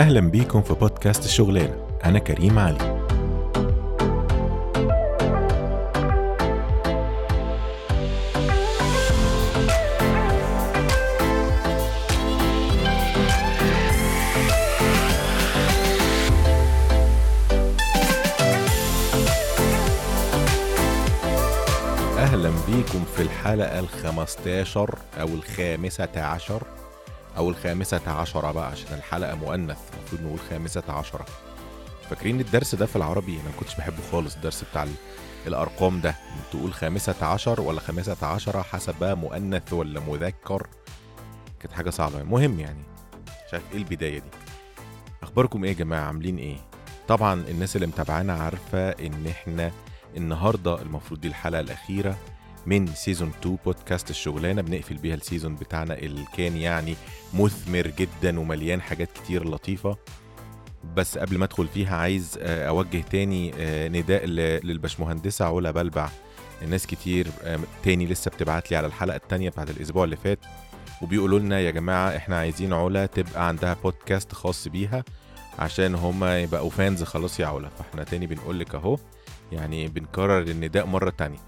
أهلا بيكم في بودكاست الشغلانة أنا كريم علي. أهلا بيكم في الحلقة الخمستاشر أو الخامسة عشر. أو الخامسة عشرة بقى عشان الحلقة مؤنث المفروض نقول خامسة عشرة. فاكرين الدرس ده في العربي؟ أنا ما كنتش بحبه خالص الدرس بتاع ال- الأرقام ده. تقول خامسة عشر ولا خامسة عشرة حسب بقى مؤنث ولا مذكر؟ كانت حاجة صعبة. المهم يعني مش عارف إيه البداية دي. أخباركم إيه يا جماعة؟ عاملين إيه؟ طبعا الناس اللي متابعانا عارفة إن إحنا النهاردة المفروض دي الحلقة الأخيرة. من season 2 بودكاست الشغلانة. بنقفل بيها ال season بتاعنا اللي كان يعني مثمر جدا ومليان حاجات كتير لطيفة. بس قبل ما أدخل فيها عايز آه، أوجه تاني آه، نداء ل- للبشمهندسة علا بلبع. الناس كتير تاني لسه بتبعت لي على الحلقة التانية بتاعت الأسبوع اللي فات. وبيقولوا لنا يا جماعة إحنا عايزين علا تبقى عندها بودكاست خاص بيها عشان هما يبقوا fans خلاص يا علا. فإحنا تاني بنقول لك أهو يعني بنكرر النداء مرة تانية.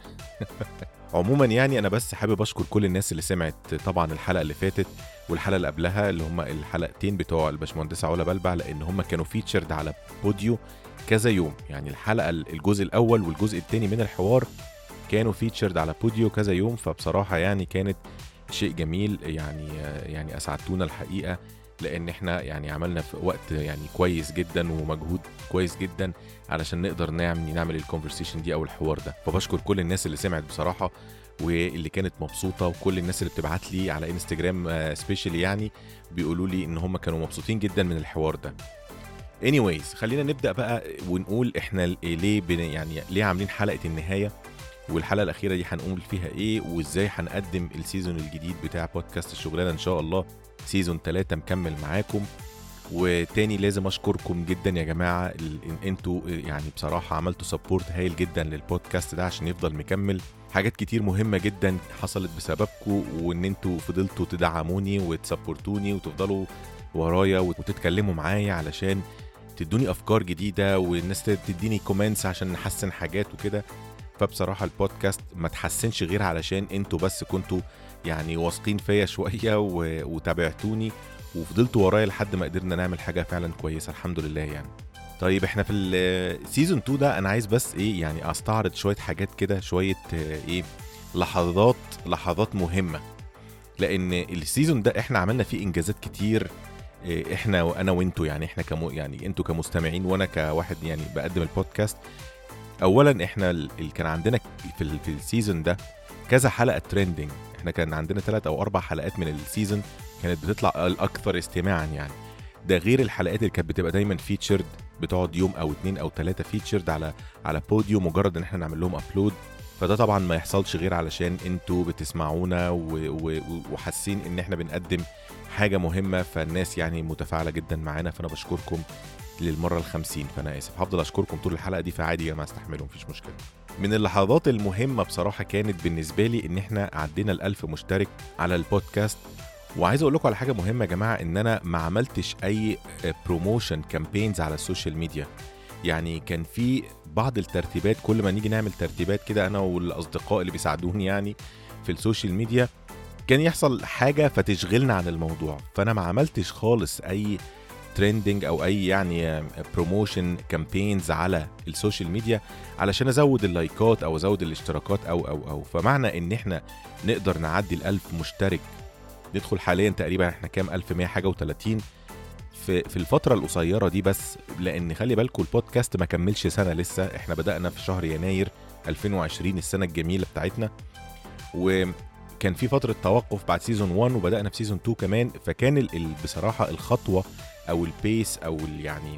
عموما يعني أنا بس حابب أشكر كل الناس اللي سمعت طبعا الحلقة اللي فاتت والحلقة اللي قبلها اللي هم الحلقتين بتوع الباشمهندسة علا بلبع لأن هم كانوا فيتشرد على بوديو كذا يوم. يعني الحلقة الجزء الأول والجزء الثاني من الحوار كانوا فيتشرد على بوديو كذا يوم فبصراحة يعني كانت شيء جميل. يعني يعني أسعدتونا الحقيقة. لأن إحنا يعني عملنا في وقت يعني كويس جدا ومجهود كويس جدا علشان نقدر نعمل نعمل ال conversation دي أو الحوار ده. فبشكر كل الناس اللي سمعت بصراحة واللي كانت مبسوطة وكل الناس اللي بتبعت لي على انستجرام special يعني بيقولوا لي إن هم كانوا مبسوطين جدا من الحوار ده. Anyways خلينا نبدأ بقى ونقول إحنا ليه يعني ليه عاملين حلقة النهاية والحلقة الأخيرة دي هنقول فيها إيه وإزاي هنقدم ال season الجديد بتاع بودكاست الشغلانة إن شاء الله. season 3 مكمل معاكم. وتاني لازم أشكركم جدا يا جماعة أنتوا يعني بصراحة عملتوا support هايل جدا للبودكاست ده عشان يفضل مكمل. حاجات كتير مهمة جدا حصلت بسببكم وإن أنتوا فضلتوا تدعموني وت support وني وتفضلوا ورايا وتتكلموا معايا علشان تدوني أفكار جديدة والناس تديني comments عشان نحسن حاجات وكده. فبصراحة البودكاست ما تحسنش غير علشان أنتوا بس كنتوا يعني واثقين فيا شوية و- وتابعتوني وفضلتوا ورايا لحد ما قدرنا نعمل حاجة فعلا كويسة الحمد لله يعني. طيب إحنا في ال season 2 ده أنا عايز بس إيه يعني أستعرض شوية حاجات كده شوية إيه لحظات لحظات مهمة. لأن ال season ده إحنا عملنا فيه إنجازات كتير إيه، إحنا وأنا وأنتوا يعني إحنا كمو يعني أنتوا كمستمعين وأنا كواحد يعني بقدم البودكاست. اولا إحنا ال- ال- كان عندنا في في ال season ده كذا حلقة trending إحنا كان عندنا ثلاث أو أربع حلقات من ال season كانت بتطلع الأكثر استماعا يعني. ده غير الحلقات اللي كانت بتبقى دايما featured بتقعد يوم أو اتنين أو ثلاثة featured على على بوديو مجرد إن إحنا نعمل لهم upload فده طبعا ما يحصلش غير علشان أنتوا بتسمعونا وحاسين إن إحنا بنقدم حاجة مهمة فالناس يعني متفاعلة جدا معانا. فأنا بشكركم للمرة الخمسين. فأنا آسف. هفضل أشكركم طول الحلقة دي فعادي يا جماعة استحملوا مفيش مشكلة. من اللحظات المهمة بصراحة كانت بالنسبة لي إن إحنا عدينا الألف مشترك على البودكاست. وعايز أقول لكم على حاجة مهمة يا جماعة إن أنا ما عملتش أي promotion campaigns على ال social media يعني كان في بعض الترتيبات كل ما نيجي نعمل ترتيبات كده أنا والأصدقاء اللي بيساعدوني يعني في ال social media كان يحصل حاجة فتشغلنا عن الموضوع. فأنا ما عملتش خالص أي trending أو أي يعني promotion campaigns على ال social media علشان أزود ال like ات أو أزود الاشتراكات أو أو أو. فمعنى إن إحنا نقدر نعدي الألف مشترك. ندخل حاليا تقريبا إحنا كام؟ 1100 حاجة و30 في في الفترة القصيرة دي بس لأن خلي بالكم البودكاست ما كملش سنة لسه. إحنا بدأنا في شهر يناير 2020 السنة الجميلة بتاعتنا. وكان في فترة توقف بعد season 1 وبدأنا في season 2 كمان. فكان بصراحة الخطوة أو ال pace أو يعني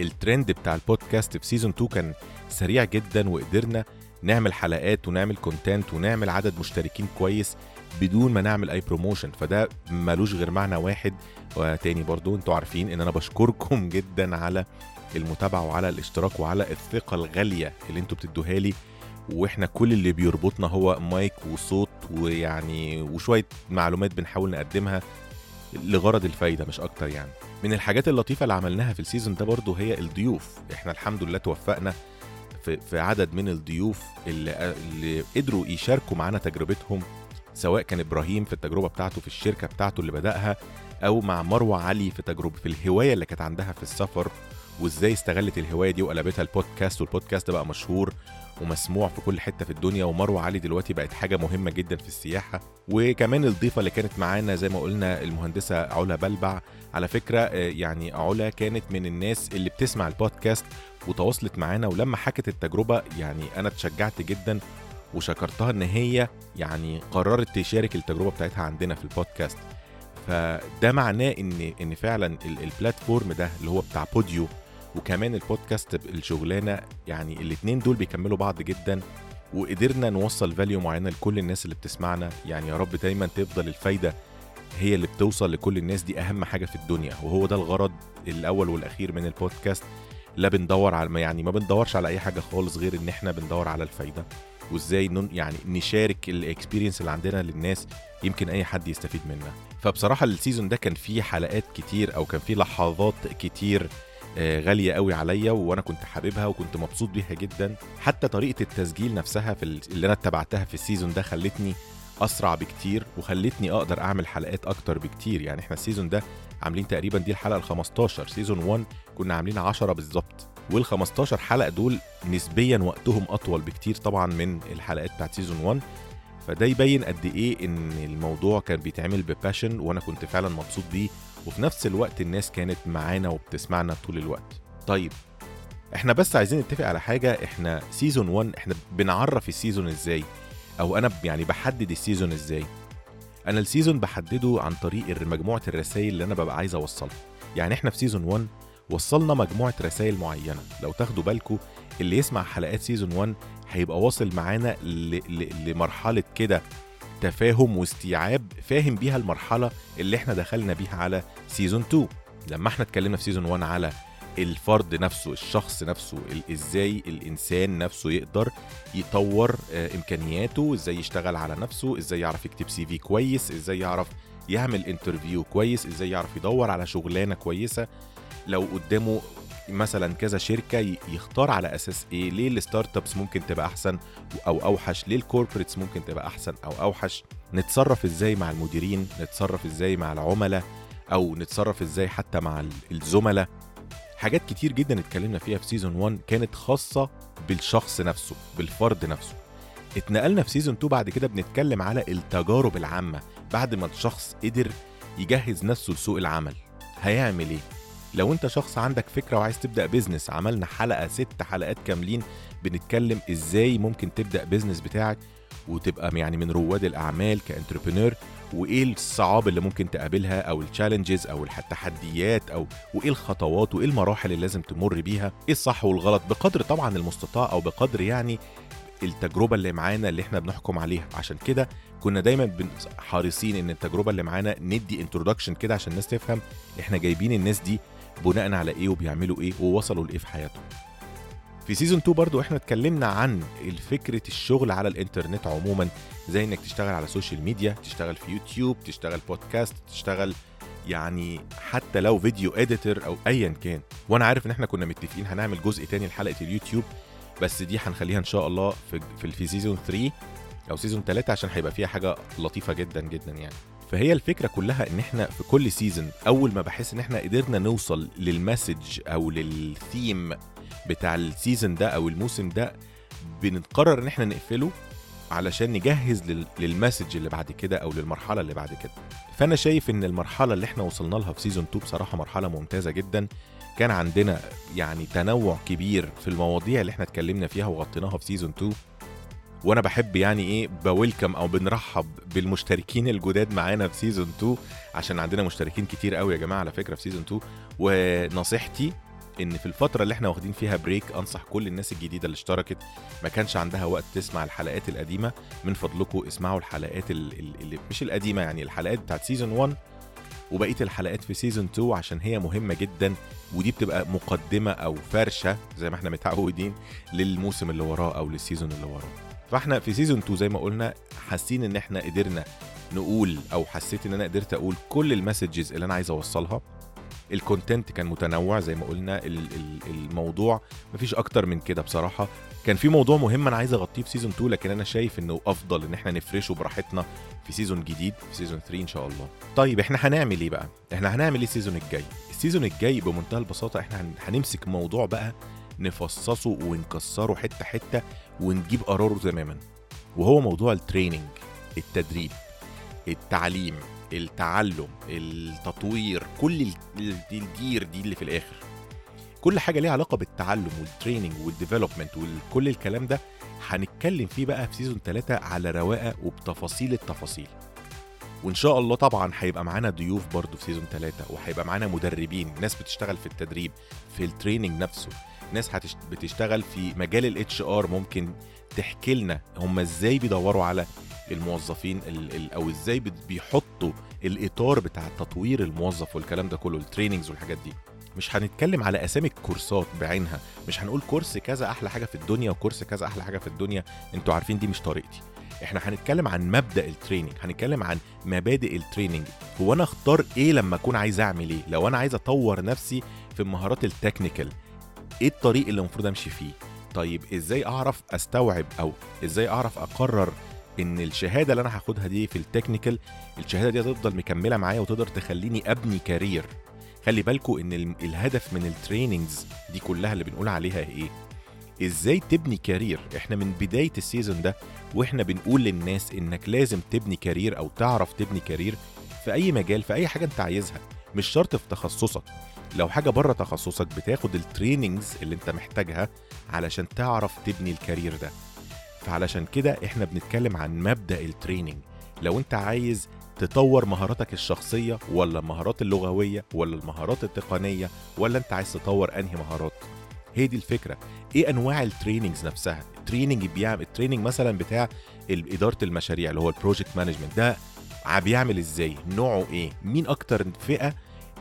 الترند بتاع البودكاست في season 2 كان سريع جدا وقدرنا نعمل حلقات ونعمل content ونعمل عدد مشتركين كويس بدون ما نعمل أي promotion فده ملوش غير معنى واحد. وتاني برضو أنتوا عارفين إن أنا بشكركم جدا على المتابعة وعلى الاشتراك وعلى الثقة الغالية اللي أنتوا بتدوها لي. وإحنا كل اللي بيربطنا هو مايك وصوت ويعني وشوية معلومات بنحاول نقدمها. لغرض الفايدة مش أكتر يعني. من الحاجات اللطيفة اللي عملناها في ال season ده برضو هي الضيوف. إحنا الحمد لله توفقنا في, عدد من الضيوف اللي, اللي قدروا يشاركوا معانا تجربتهم سواء كان إبراهيم في التجربة بتاعته في الشركة بتاعته اللي بدأها أو مع مروة علي في تجربة في الهواية اللي كانت عندها في السفر وإزاي استغلت الهواية دي وقلبتها ال podcast وال podcast بقى مشهور ومسموع في كل حتة في الدنيا ومروة علي دلوقتي بقت حاجة مهمة جدا في السياحة. وكمان الضيفة اللي كانت معانا زي ما قلنا المهندسة علا بلبع. على فكرة يعني علا كانت من الناس اللي بتسمع البودكاست وتواصلت معانا ولما حكت التجربة يعني أنا اتشجعت جدا وشكرتها إن هي يعني قررت تشارك التجربة بتاعتها عندنا في البودكاست. فده معناه إن إن فعلا البلاتفورم ده اللي هو بتاع بوديو وكمان البودكاست الشغلانة يعني الاثنين دول بيكملوا بعض جدا وقدرنا نوصل value معينة لكل الناس اللي بتسمعنا. يعني يا رب دايما تفضل الفايدة هي اللي بتوصل لكل الناس دي أهم حاجة في الدنيا. وهو ده الغرض الأول والأخير من البودكاست. لا بندور على يعني ما بندورش على أي حاجة خالص غير إن إحنا بندور على الفايدة. وإزاي يعني نشارك ال experience اللي عندنا للناس يمكن أي حد يستفيد منها. فبصراحة ال season ده كان فيه حلقات كتير أو كان فيه لحظات كتير غالية قوي عليا وأنا كنت حاببها وكنت مبسوط بيها جدا. حتى طريقة التسجيل نفسها في اللي أنا اتبعتها في ال season ده خلتني أسرع بكتير وخلتني أقدر أعمل حلقات أكتر بكتير. يعني إحنا ال season ده عاملين تقريبا دي الحلقة ال 15 season 1 كنا عاملين 10 بالظبط. وال 15 حلقة دول نسبيا وقتهم أطول بكتير طبعا من الحلقات بتاعت season 1 فده يبين قد إيه إن الموضوع كان بيتعمل ب passion وأنا كنت فعلا مبسوط بيه وفي نفس الوقت الناس كانت معانا وبتسمعنا طول الوقت. طيب إحنا بس عايزين نتفق على حاجة إحنا season 1 إحنا بنعرف ال season إزاي؟ أو أنا يعني بحدد ال season إزاي؟ أنا ال season بحدده عن طريق مجموعة الرسائل اللي أنا ببقى عايز أوصلها. يعني إحنا في season 1 وصلنا مجموعة رسائل معينة. لو تاخدوا بالكم اللي يسمع حلقات season 1 هيبقى واصل معانا لمرحلة كده تفاهم واستيعاب فاهم بيها المرحلة اللي إحنا دخلنا بيها على season 2 لما إحنا اتكلمنا في season 1 على الفرد نفسه الشخص نفسه إزاي الانسان نفسه يقدر يطور امكانياته إزاي يشتغل على نفسه إزاي يعرف يكتب CV كويس إزاي يعرف يعمل interview كويس إزاي يعرف يدور على شغلانة كويسة. لو قدامه مثلا كذا شركة يختار على أساس إيه؟ ليه ال startups ممكن تبقى أحسن؟ أو أوحش ليه ال corporates ممكن تبقى أحسن أو أوحش؟ نتصرف إزاي مع المديرين؟ نتصرف إزاي مع العملاء؟ أو نتصرف إزاي حتى مع الزملاء؟ حاجات كتير جدا اتكلمنا فيها في season 1 كانت خاصة بالشخص نفسه بالفرد نفسه. اتنقلنا في season 2 بعد كده بنتكلم على التجارب العامة بعد ما الشخص قدر يجهز نفسه لسوق العمل. هيعمل إيه؟ لو انت شخص عندك فكرة وعايز تبدأ business عملنا حلقة ست حلقات كاملين بنتكلم إزاي ممكن تبدأ business بتاعك وتبقى يعني من رواد الأعمال ك entrepreneur وإيه الصعاب اللي ممكن تقابلها أو ال challenges أو التحديات أو وإيه الخطوات وإيه المراحل اللي لازم تمر بيها إيه الصح والغلط بقدر طبعا المستطاع أو بقدر يعني التجربة اللي معانا اللي إحنا بنحكم عليها. عشان كده كنا دايما حريصين إن التجربة اللي معانا ندي introduction كده عشان الناس تفهم إحنا جايبين الناس دي بناء على إيه وبيعملوا إيه ووصلوا لإيه في حياتهم. في season 2 برضو إحنا اتكلمنا عن فكرة الشغل على الإنترنت عموما زي إنك تشتغل على social media تشتغل في يوتيوب تشتغل بودكاست تشتغل يعني حتى لو video editor أو ايا كان. وأنا عارف إن إحنا كنا متفقين هنعمل جزء تاني لحلقة اليوتيوب بس دي هنخليها إن شاء الله في في, season 3 أو season 3 عشان هيبقى فيها حاجة لطيفة جدا جدا يعني. فهي الفكرة كلها إن إحنا في كل season أول ما بحس إن إحنا قدرنا نوصل لل message أو للثيم بتاع ال season ده أو الموسم ده بنقرر إن إحنا نقفله علشان نجهز لل message اللي بعد كده أو للمرحلة اللي بعد كده. فأنا شايف إن المرحلة اللي إحنا وصلنا لها في season 2 بصراحة مرحلة ممتازة جدا. كان عندنا يعني تنوع كبير في المواضيع اللي إحنا اتكلمنا فيها وغطيناها في season 2 وأنا بحب يعني إيه ب welcome أو بنرحب بالمشتركين الجداد معانا في season 2 عشان عندنا مشتركين كتير قوي يا جماعة على فكرة في season 2 ونصيحتي إن في الفترة اللي إحنا واخدين فيها break أنصح كل الناس الجديدة اللي اشتركت ما كانش عندها وقت تسمع الحلقات القديمة من فضلكم اسمعوا الحلقات اللي مش القديمة يعني الحلقات بتاعت season 1 وبقية الحلقات في season 2 عشان هي مهمة جدا ودي بتبقى مقدمة أو فرشة زي ما إحنا متعودين للموسم اللي وراه أو لل season اللي وراه. فاحنا في season 2 زي ما قلنا حاسين إن إحنا قدرنا نقول أو حسيت إن أنا قدرت أقول كل ال messages اللي أنا عايز أوصلها. ال content كان متنوع زي ما قلنا ال- ال- الموضوع مفيش أكتر من كده بصراحة. كان في موضوع مهم أنا عايز أغطيه في season 2 لكن أنا شايف إنه أفضل إن إحنا نفرشه براحتنا في season جديد في season 3 إن شاء الله. طيب إحنا هنعمل إيه بقى؟ إحنا هنعمل إيه ال season الجاي؟ ال season الجاي بمنتهى البساطة إحنا هن- هنمسك موضوع بقى نفصصه ونكسره حتة حتة ونجيب قراره تماما. وهو موضوع ال training التدريب التعليم التعلم التطوير كل ال- ال- الجير دي اللي في الآخر. كل حاجة ليها علاقة بالتعلم وال training وال development وكل الكلام ده هنتكلم فيه بقى في season 3 على رواقة وبتفاصيل التفاصيل. وإن شاء الله طبعا هيبقى معانا ضيوف برضو في season 3 وهيبقى معانا مدربين ناس بتشتغل في التدريب في ال training نفسه. ناس هتشت... بتشتغل في مجال ال HR ممكن تحكي لنا هم إزاي بيدوروا على الموظفين ال... ال... أو إزاي بيحطوا الإطار بتاع تطوير الموظف والكلام ده كله ال trainings والحاجات دي. مش هنتكلم على أسامي الكورسات بعينها مش هنقول course كذا أحلى حاجة في الدنيا و course كذا أحلى حاجة في الدنيا أنتوا عارفين دي مش طريقتي. إحنا هنتكلم عن مبدأ ال training هنتكلم عن مبادئ ال training هو أنا أختار إيه لما أكون عايز أعمل إيه؟ لو أنا عايز أطور نفسي في المهارات ال technical إيه الطريق اللي المفروض امشي فيه؟ طيب إزاي اعرف استوعب أو إزاي اعرف اقرر ان الشهاده اللي أنا هاخدها دي في ال technical الشهاده دي هتفضل مكمله معايا وتقدر تخليني ابني career؟ خلي بالكوا ان ال- الهدف من ال trainings دي كلها اللي بنقول عليها إيه؟ إزاي تبني career؟ إحنا من بداية ال season ده وإحنا بنقول للناس انك لازم تبني career أو تعرف تبني career في اي مجال في اي حاجة انت عايزها مش شرط في تخصصك. لو حاجة بره تخصصك بتاخد ال trainings اللي انت محتاجها علشان تعرف تبني ال career ده. فعلشان كده إحنا بنتكلم عن مبدأ ال training لو انت عايز تطور مهاراتك الشخصية ولا المهارات اللغوية ولا المهارات التقنية ولا انت عايز تطور انهي مهارات هي دي الفكرة. إيه انواع ال trainings نفسها؟ ال training بيعمل ال training مثلا بتاع إدارة المشاريع اللي هو ال project management ده بيعمل إزاي؟ نوعه إيه؟ مين أكتر فئة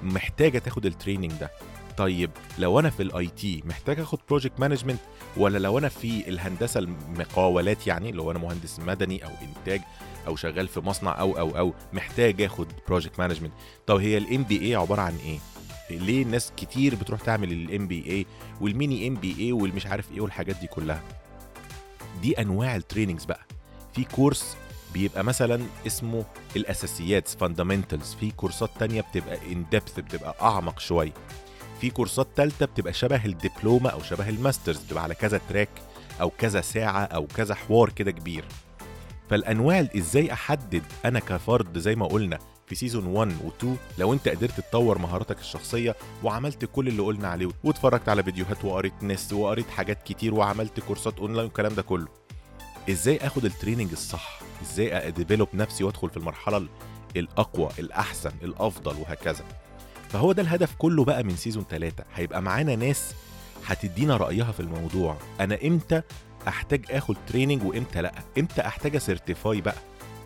محتاجة تاخد ال training ده. طيب لو أنا في ال IT محتاج أخد project management ولا لو أنا في الهندسة المقاولات يعني لو أنا مهندس مدني أو إنتاج أو شغال في مصنع أو أو أو محتاج أخد project management طب هي ال MBA عبارة عن إيه؟ ليه ناس كتير بتروح تعمل ال MBA وال mini MBA والمش عارف إيه والحاجات دي كلها؟ دي أنواع ال trainings بقى. في course بيبقى مثلا اسمه الأساسيات fundamentals في كورسات تانية بتبقى in depth بتبقى أعمق شوية في كورسات تالتة بتبقى شبه الدبلومة أو شبه ال masters بتبقى على كذا track أو كذا ساعة أو كذا حوار كده كبير. فالأنواع إزاي أحدد؟ أنا كفرد زي ما قلنا في season 1 و2 لو أنت قدرت تطور مهاراتك الشخصية وعملت كل اللي قلنا عليه واتفرجت على فيديوهات وقريت ناس وقريت حاجات كتير وعملت كورسات اونلاين والكلام ده كله. إزاي آخد ال training الصح؟ إزاي أ develop نفسي وأدخل في المرحلة الأقوى الأحسن الأفضل وهكذا. فهو ده الهدف كله بقى من season 3 هيبقى معانا ناس هتدينا رأيها في الموضوع. أنا إمتى أحتاج آخد training وإمتى لأ؟ إمتى أحتاج certify بقى؟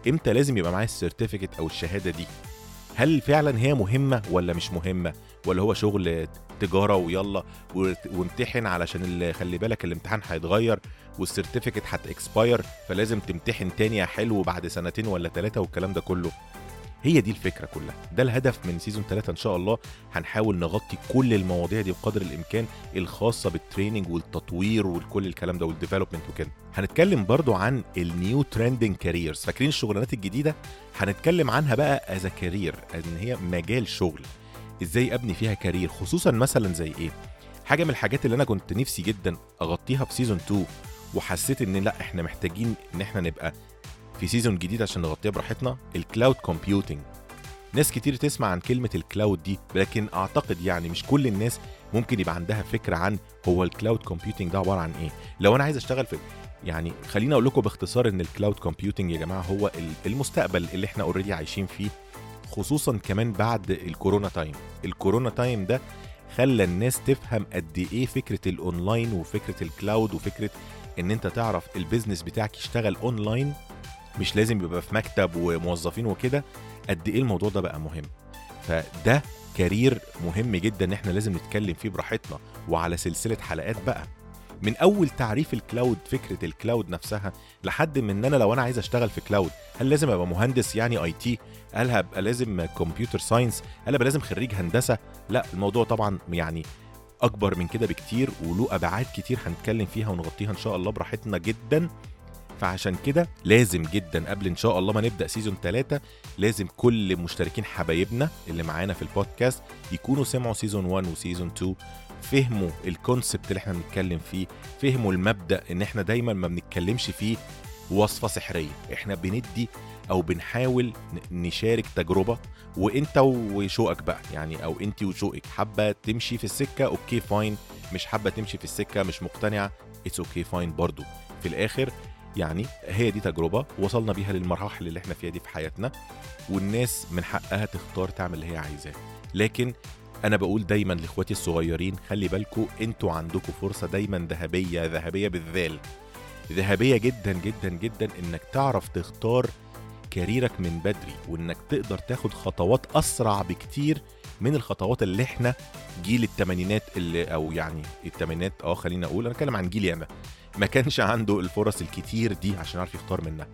إمتى لازم يبقى معايا ال certificate أو الشهادة دي؟ هل فعلا هي مهمة ولا مش مهمة؟ ولا هو شغل تجارة ويلا وامتحن علشان خلي بالك الامتحان هيتغير وال certificate هت expire فلازم تمتحن تاني يا حلو بعد سنتين ولا ثلاثة والكلام ده كله. هي دي الفكرة كلها. ده الهدف من season 3 إن شاء الله. هنحاول نغطي كل المواضيع دي بقدر الإمكان الخاصة بال training والتطوير وكل الكلام ده وال development وكده. هنتكلم برضو عن ال new trending careers فاكرين الشغلانات الجديدة؟ هنتكلم عنها بقى as career إن هي مجال شغل. إزاي أبني فيها career خصوصا مثلا زي إيه؟ حاجة من الحاجات اللي أنا كنت نفسي جدا أغطيها في season 2 وحسيت إن لأ إحنا محتاجين إن إحنا نبقى في season جديد عشان نغطيها براحتنا ال cloud computing ناس كتير تسمع عن كلمة ال cloud دي لكن أعتقد يعني مش كل الناس ممكن يبقى عندها فكرة عن هو ال cloud computing ده عبارة عن إيه. لو أنا عايز أشتغل في يعني خليني أقول لكم باختصار إن ال cloud computing يا جماعة هو ال- المستقبل اللي إحنا already عايشين فيه خصوصا كمان بعد الكورونا time الكورونا time ده خلى الناس تفهم قد إيه فكرة الاونلاين وفكرة ال cloud وفكرة إن أنت تعرف ال business بتاعك يشتغل اونلاين مش لازم يبقى في مكتب وموظفين وكده قد إيه الموضوع ده بقى مهم؟ فده career مهم جدا إن إحنا لازم نتكلم فيه براحتنا وعلى سلسلة حلقات بقى. من أول تعريف ال cloud فكرة ال cloud نفسها لحد من إن أنا لو أنا عايز أشتغل في cloud هل لازم أبقى مهندس يعني IT؟ هل هبقى لازم computer science؟ هل ابقى لازم خريج هندسة؟ لا الموضوع طبعا يعني أكبر من كده بكتير وله أبعاد كتير هنتكلم فيها ونغطيها إن شاء الله براحتنا جدا. فعشان كده لازم جدا قبل إن شاء الله ما نبدأ season 3 لازم كل مشتركين حبايبنا اللي معانا في البودكاست يكونوا سمعوا season 1 و season 2 فهموا ال concept اللي إحنا بنتكلم فيه فهموا المبدأ إن إحنا دايما ما بنتكلمش فيه وصفة سحرية. إحنا بندي أو بنحاول نشارك تجربة وإنت وشوقك بقى يعني أو إنت وشوقك. حابة تمشي في السكة؟ okay fine مش حابة تمشي في السكة مش مقتنعة it's okay fine برضو. في الآخر يعني هي دي تجربة وصلنا بيها للمراحل اللي إحنا فيها دي في حياتنا والناس من حقها تختار تعمل اللي هي عايزاه. لكن أنا بقول دايما لإخواتي الصغيرين خلي بالكم أنتوا عندكم فرصة دايما ذهبية ذهبية بالذال. ذهبية جدا جدا جدا إنك تعرف تختار كاريرك من بدري وإنك تقدر تاخد خطوات أسرع بكتير من الخطوات اللي إحنا جيل الثمانينات اللي أو يعني الثمانينات آه خلينا أقول أنا اتكلم عن جيلي أنا. ما كانش عنده الفرص الكتير دي عشان يعرف يختار منها.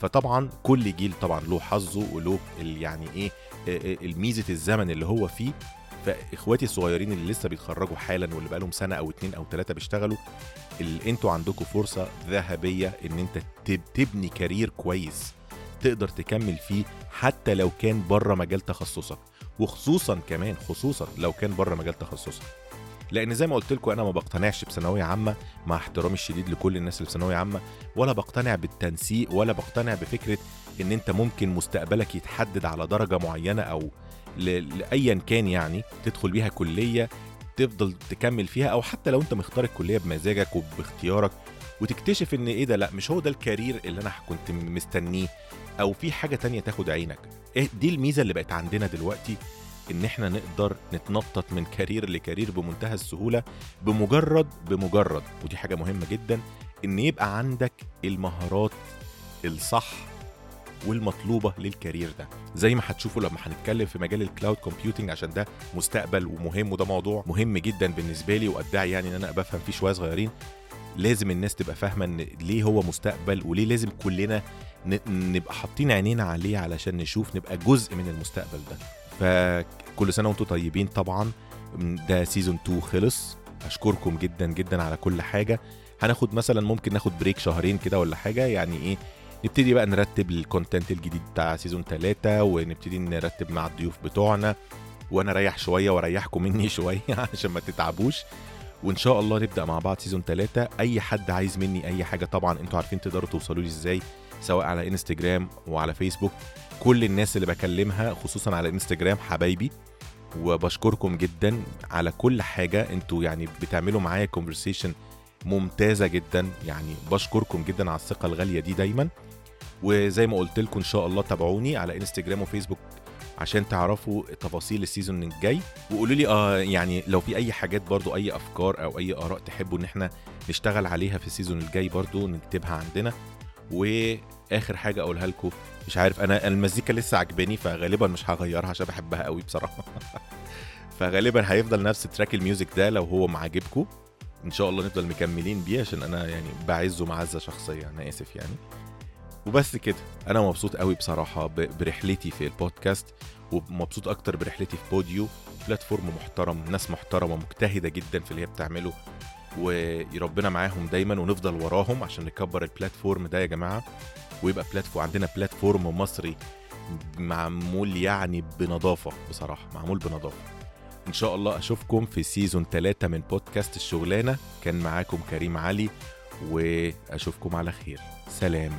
فطبعا كل جيل طبعا له حظه وله يعني إيه الميزه الزمن اللي هو فيه. فإخواتي الصغيرين اللي لسه بيتخرجوا حالا واللي بقالهم سنة أو اتنين أو تلاتة بيشتغلوا اللي أنتوا عندكم فرصة ذهبية إن أنت تبني كارير كويس تقدر تكمل فيه حتى لو كان بره مجال تخصصك. وخصوصا كمان خصوصا لو كان بره مجال تخصصك. لأن زي ما قلت لكم أنا ما بقتنعش بثانوية عامة مع احترامي الشديد لكل الناس اللي في ثانوية عامة ولا بقتنع بالتنسيق ولا بقتنع بفكرة إن أنت ممكن مستقبلك يتحدد على درجة معينة أو لايا كان يعني تدخل بيها كلية تفضل تكمل فيها أو حتى لو أنت مختار الكلية بمزاجك وباختيارك وتكتشف إن إيه ده لأ مش هو ده الكارير اللي أنا كنت مستنيه أو في حاجة تانية تاخد عينك. إيه دي الميزة اللي بقت عندنا دلوقتي. إن إحنا نقدر نتنطط من career ل career بمنتهى السهولة بمجرد بمجرد ودي حاجة مهمة جدا إن يبقى عندك المهارات الصح والمطلوبة لل career ده. زي ما هتشوفوا لما هنتكلم في مجال ال cloud computing عشان ده مستقبل ومهم وده موضوع مهم جدا بالنسبة لي وادعي يعني إن أنا بفهم فيه شوية صغيرين. لازم الناس تبقى فاهمة إن ليه هو مستقبل وليه لازم كلنا نبقى حاطين عينينا عليه علشان نشوف نبقى جزء من المستقبل ده. فكل سنة وأنتم طيبين طبعا. ده season 2 خلص. أشكركم جدا جدا على كل حاجة. هناخد مثلا ممكن ناخد break شهرين كده ولا حاجة. يعني إيه نبتدي بقى نرتب ال content الجديد بتاع season 3 ونبتدي نرتب مع الضيوف بتوعنا. وأنا أريح شوية وأريحكم مني شوية عشان ما تتعبوش. وإن شاء الله نبدأ مع بعض season 3 أي حد عايز مني أي حاجة طبعا أنتوا عارفين تقدروا توصلوا لي إزاي. سواء على انستجرام وعلى فيسبوك كل الناس اللي بكلمها خصوصا على انستجرام حبايبي وبشكركم جدا على كل حاجة أنتوا يعني بتعملوا معايا conversation ممتازة جدا. يعني بشكركم جدا على الثقة الغالية دي دايما. وزي ما قلت لكم إن شاء الله تابعوني على انستجرام وفيسبوك عشان تعرفوا تفاصيل ال season الجاي. وقولوا لي آه يعني لو في أي حاجات برضو أي أفكار أو أي آراء تحبوا إن إحنا نشتغل عليها في ال season الجاي برضو نكتبها عندنا. واخر حاجة اقولها لكم. مش عارف أنا المزيكا لسه عجباني فغالبا مش هغيرها عشان بحبها قوي بصراحة. فغالبا هيفضل نفس track ال music ده لو هو معجبكم إن شاء الله نفضل مكملين بيه عشان أنا يعني بعزه معزة شخصية أنا آسف يعني. وبس كده أنا مبسوط قوي بصراحة برحلتي في البودكاست ومبسوط أكتر برحلتي في بوديو platform محترم ناس محترمة مجتهدة جدا في اللي هي بتعمله. وربنا معاهم دايما ونفضل وراهم عشان نكبر ال platform ده يا جماعة. ويبقى platform عندنا platform مصري معمول يعني بنظافة بصراحة معمول بنظافة. إن شاء الله أشوفكم في season 3 من بودكاست الشغلانة. كان معاكم كريم علي وأشوفكم على خير. سلام.